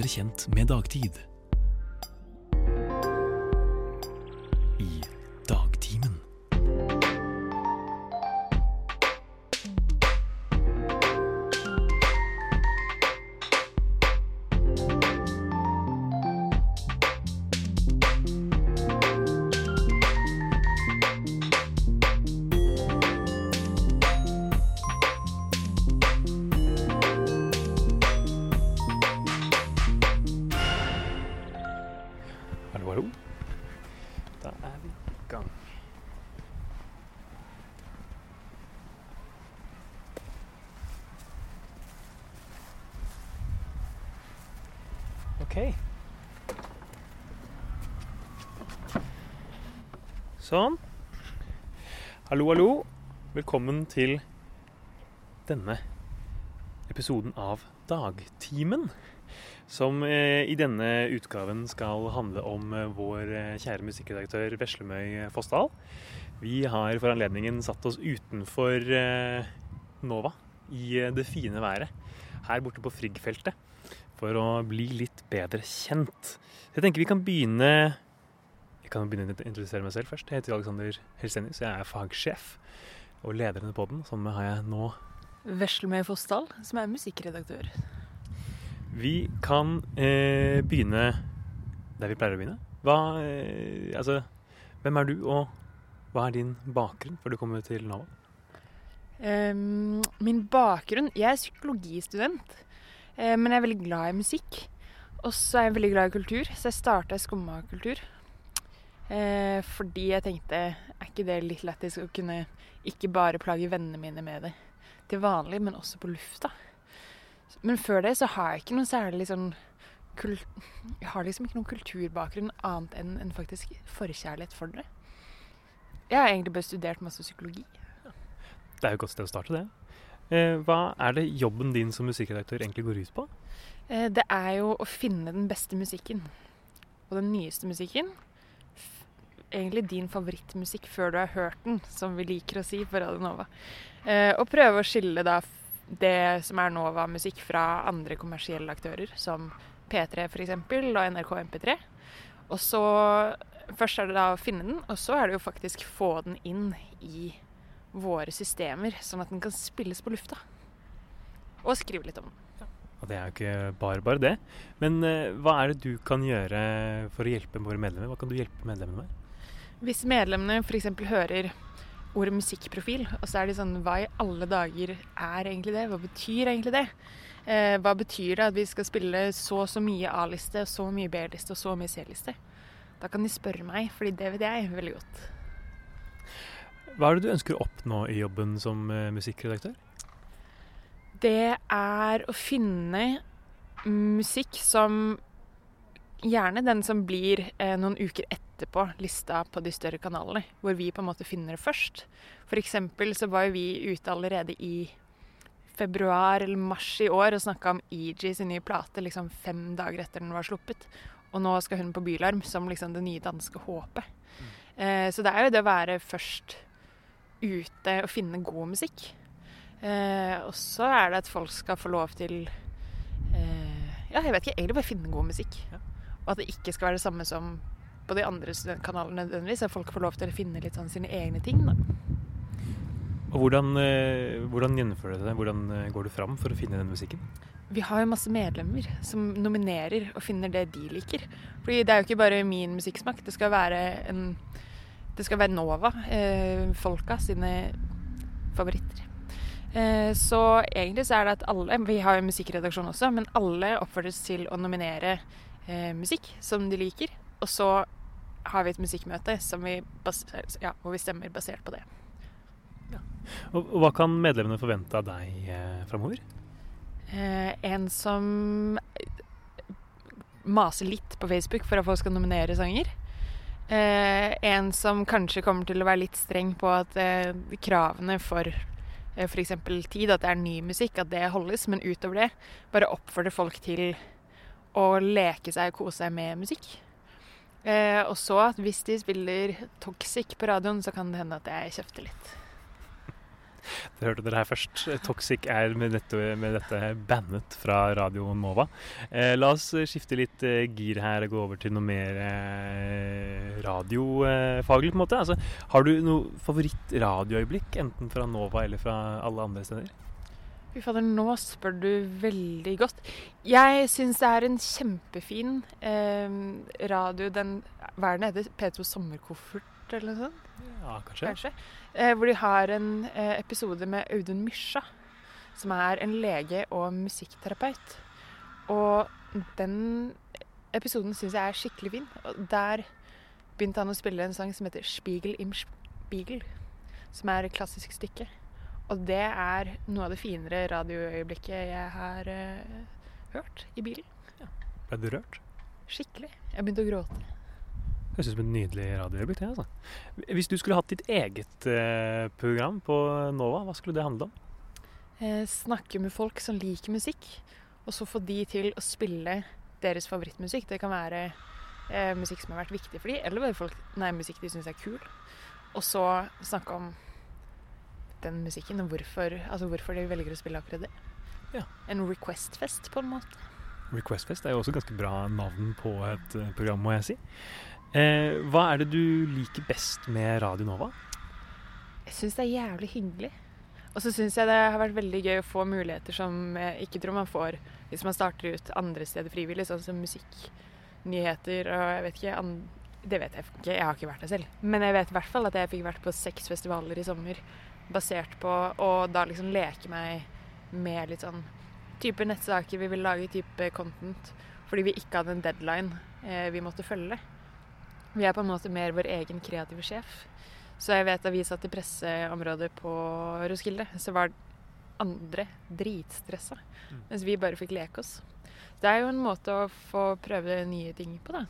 bedre kjent med dagtid. Hallo, hallo. Da er vi i gang. Ok. Sånn. Hallo, hallo. Velkommen til denne episoden av Dagtimen som eh, i denne utgaven skal handle om eh, vår eh, kjære musikkredaktør Veslemøy Fossdal. Vi har for anledningen satt oss utenfor Nova i det fine været her borte på Frigg-feltet for å bli litt bedre kjent. Jeg tenker vi kan begynne Jeg kan begynne å introdusere meg selv først. Jeg heter Alexander Helsenius. Jeg er fagsjef og leder denne poden. Sånn har jeg nå Veslemøy Fossdal, som er musikkredaktør. Vi kan eh, begynne der vi pleier å begynne. Hva, eh, altså, hvem er du, og hva er din bakgrunn før du kommer til Nova? Um, min bakgrunn Jeg er psykologistudent, eh, men jeg er veldig glad i musikk. Og så er jeg veldig glad i kultur, så jeg starta i Skumma kultur. Eh, fordi jeg tenkte er ikke det litt lættis å kunne ikke bare plage vennene mine med det til vanlig, men også på lufta. Men før det så har jeg ikke noe særlig sånn Jeg har liksom ikke noen kulturbakgrunn annet enn en faktisk forkjærlighet for det. Jeg har egentlig bare studert masse psykologi. Det er jo et godt sted å starte, det. Eh, hva er det jobben din som musikkredaktør egentlig går ut på? Eh, Det er jo å finne den beste musikken. Og den nyeste musikken. Egentlig din favorittmusikk før du har hørt den, som vi liker å si på Radio Nova. Eh, Og prøve å skille da det som er Nova-musikk fra andre kommersielle aktører, som P3 f.eks. og NRK MP3. Og så Først er det da å finne den, og så er det jo faktisk få den inn i våre systemer, sånn at den kan spilles på lufta. Og skrive litt om den. Og det er jo ikke bare bare det. Men eh, hva er det du kan gjøre for å hjelpe våre medlemmer? Hva kan du hjelpe medlemmene med? Hvis medlemmene f.eks. hører ordet musikkprofil, og så er det sånn Hva i alle dager er egentlig det? Hva betyr egentlig det? Eh, hva betyr det at vi skal spille så og så mye A-liste, så mye B-liste og så mye C-liste? Da kan de spørre meg, fordi det vet jeg veldig godt. Hva er det du ønsker å oppnå i jobben som eh, musikkredaktør? Det er å finne musikk som Gjerne den som blir eh, noen uker etterpå lista på de større kanalene, hvor vi på en måte finner det først. Eksempel så var jo vi ute allerede i februar eller mars i år og snakka om EG sin nye plate liksom fem dager etter den var sluppet. Og nå skal hun på Bylarm som liksom det nye danske håpet. Eh, så det er jo det å være først ute og finne god musikk. Eh, og så er det at folk skal få lov til eh, Ja, jeg vet ikke. Egentlig bare finne god musikk. Ja. Og at det ikke skal være det samme som på de andre studentkanalene nødvendigvis. At folk får lov til å finne litt sånn sine egne ting. Da. Og hvordan, eh, hvordan gjennomfører du det? Hvordan eh, går du fram for å finne den musikken? Vi har jo masse medlemmer som nominerer og finner det de liker. Fordi det er jo ikke bare min musikksmak. Det skal være en Det skal være Nova, eh, folka sine favoritter. Eh, så egentlig så er det at alle Vi har jo musikkredaksjon også, men alle oppfordres til å nominere eh, musikk som de liker. Og så har vi et musikkmøte som vi baser, ja, hvor vi stemmer basert på det. Og, og hva kan medlemmene forvente av deg eh, framover? Eh, en som maser litt på Facebook for at folk skal nominere sanger. Eh, en som kanskje kommer til å være litt streng på at eh, kravene for eh, f.eks. tid, at det er ny musikk, at det holdes. Men utover det bare oppfordre folk til å leke seg og kose seg med musikk. Eh, og så at hvis de spiller Toxic på radioen, så kan det hende at jeg kjefter litt. Det hørte dere her først. Toxic er med dette, med dette bandet fra Radio Nova. Eh, la oss skifte litt eh, gir her og gå over til noe mer eh, radiofaglig, på en måte. Altså, har du noe favoritt-radioøyeblikk, enten fra Nova eller fra alle andre steder? Fy fader, nå spør du veldig godt. Jeg syns det er en kjempefin eh, radio, den Hva er den heter? P2 Sommerkoffert, eller noe sånt? Ja, kanskje. Kanskje. Eh, hvor de har en eh, episode med Audun Mysja, som er en lege og musikkterapeut. Og den episoden syns jeg er skikkelig fin. Og der begynte han å spille en sang som heter 'Spiegel im Spiegel', som er et klassisk stykke. Og det er noe av det finere radioøyeblikket jeg har uh, hørt i bilen. Ja. Ble du rørt? Skikkelig. Jeg begynte å gråte. Høres ut som et nydelig radioøyeblikk. det, altså. Hvis du skulle hatt ditt eget uh, program på Nova, hva skulle det handle om? Eh, snakke med folk som liker musikk, og så få de til å spille deres favorittmusikk. Det kan være eh, musikk som har vært viktig for dem, eller bare folk, nei, musikk de syns er kul. Og så snakke om den musikken, og hvorfor, altså hvorfor de velger å spille akkurat det. Ja. En request-fest, på en måte. Request-fest er jo også ganske bra navn på et uh, program, må jeg si. Eh, hva er det du liker best med Radio Nova? Jeg syns det er jævlig hyggelig. Og så syns jeg det har vært veldig gøy å få muligheter som jeg ikke tror man får hvis man starter ut andre steder frivillig, sånn som musikknyheter og jeg vet ikke Det vet jeg ikke, jeg har ikke vært der selv. Men jeg vet i hvert fall at jeg fikk vært på seks festivaler i sommer basert på å da liksom leke meg med litt sånn type nettsaker vi vil lage, type content, fordi vi ikke hadde en deadline eh, vi måtte følge. Vi er på en måte mer vår egen kreative sjef. Så jeg vet da vi satt i presseområdet på Roskilde, så var andre dritstressa, mm. mens vi bare fikk leke oss. Det er jo en måte å få prøve nye ting på, da.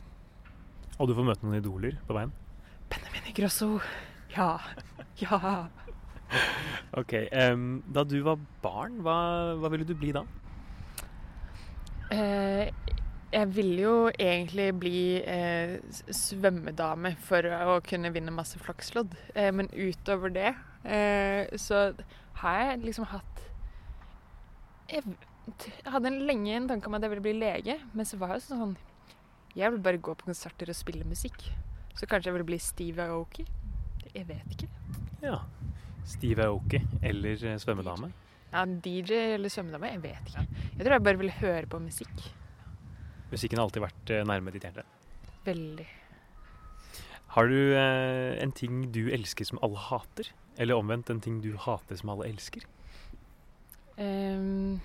Og du får møte noen idoler på veien? Benjamin Grosso. Ja. Ja. ok. Um, da du var barn, hva, hva, ville du bli da? Uh, jeg ville jo egentlig bli uh, svømmedame for å kunne vinne masse flakslodd. Uh, men utover det så har jeg liksom hatt Jeg hadde lenge en tanke om at jeg ville bli lege, men så var jeg sånn Jeg vil bare gå på konserter og spille musikk. Så kanskje jeg ville bli Steve Aoki. Jeg vet ikke. Ja. Steve Aoki eller eh, svømmedame? Ja, DJ eller svømmedame? Jeg vet ikke. Jeg tror jeg bare vil høre på musikk. Musikken har alltid vært eh, nærme ditt hjerte? Veldig. Har du eh, en ting du elsker som alle hater? Eller omvendt en ting du hater som alle elsker? Um,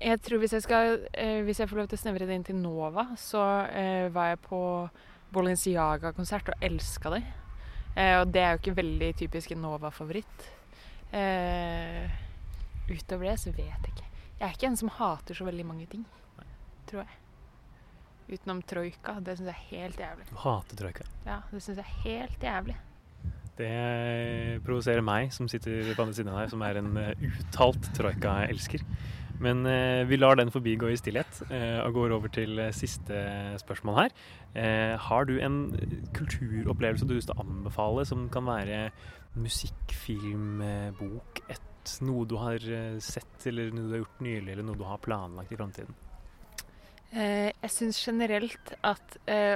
jeg tror hvis jeg skal eh, Hvis jeg får lov til å snevre det inn til Nova, så eh, var jeg på Bolinciaga-konsert og elska det. Eh, og det er jo ikke veldig typisk en Nova-favoritt. Eh, utover det så vet jeg ikke. Jeg er ikke en som hater så veldig mange ting, tror jeg. Utenom troika. Det syns jeg er helt jævlig. Du hater troika? Ja, det syns jeg er helt jævlig. Det provoserer meg som sitter på andre siden av deg, som er en uh, uttalt troika-elsker. Men eh, vi lar den forbigå i stillhet eh, og går over til eh, siste spørsmål her. Eh, har du en kulturopplevelse du å anbefale, som kan være musikk, film, eh, bok, et, noe du har eh, sett, eller noe du har gjort nylig, eller noe du har planlagt i framtiden? jeg syns generelt at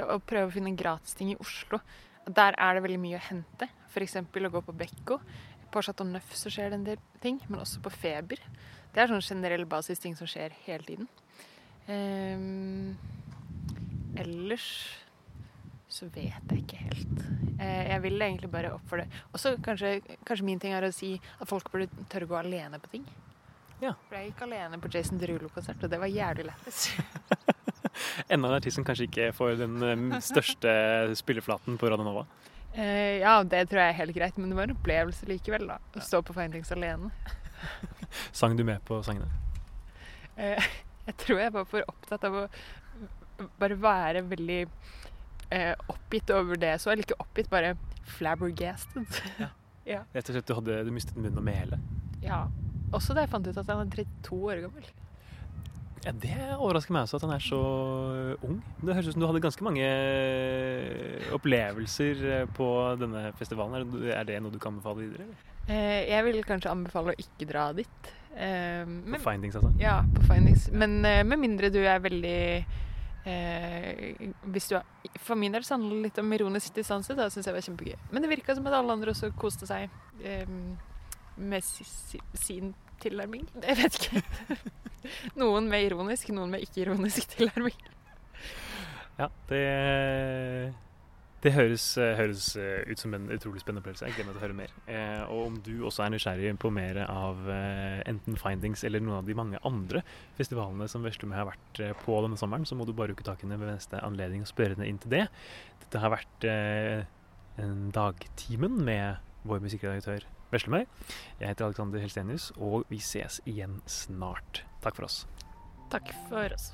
å prøve å finne gratisting i Oslo Der er det veldig mye å hente. F.eks. å gå på Bekko. På Chateau Neuf så skjer det en del ting, men også på Feber. Det er sånn generell basis ting som skjer hele tiden. Um, ellers så vet jeg ikke helt. Uh, jeg vil egentlig bare oppfordre Også kanskje, kanskje, min ting er å si at folk burde tørre å gå alene på ting. Ja. For jeg gikk alene på Jason Derulo-konsert, og det var jævlig lættis. Enda en artist som kanskje ikke får den um, største spilleflaten på Radio Nova. Uh, ja, det tror jeg er helt greit, men det var en opplevelse likevel, da. Å stå på Findings alene. Sang du med på sangene? Eh, jeg tror jeg var for opptatt av å bare være veldig eh, oppgitt over det så. Eller ikke oppgitt, bare flabbergasted. Ja. ja. Rett og slett du hadde du mistet munnen og mælet? Ja. Også da jeg fant ut at han er 32 år gammel. Ja, Det overrasker meg også at han er så ung. Det høres ut som du hadde ganske mange opplevelser eh, på denne festivalen. Er det- det noe du kan anbefale videre? eller? Eh, jeg vil kanskje anbefale å ikke dra dit. Eh, På Findings, altså? ja, på Findings. Men eh, med mindre du er veldig eh, hvis du er, For min del så handler det litt om ironisk distanse. Da syns jeg var kjempegøy. Men det virka som at alle andre også koste seg eh, med si, si, sin tilnærming. Jeg vet ikke. noen med ironisk, noen med ikke-ironisk tilnærming. Ja, det, det høres, høres ut som en utrolig spennende opplevelse. Jeg gleder meg til å høre mer. Eh, og om du også er nysgjerrig på mer av eh, enten Findings eller noen av de mange andre festivalene som Veslemøy har vært eh, på denne sommeren, så må du bare rukke tak i henne ved neste anledning og spørre henne inn til det. Dette har vært eh, en Dagtimen med vår musikkredaktør Veslemøy. Jeg heter Alexander Helstenius, og vi ses igjen snart. Takk for oss. Takk for oss.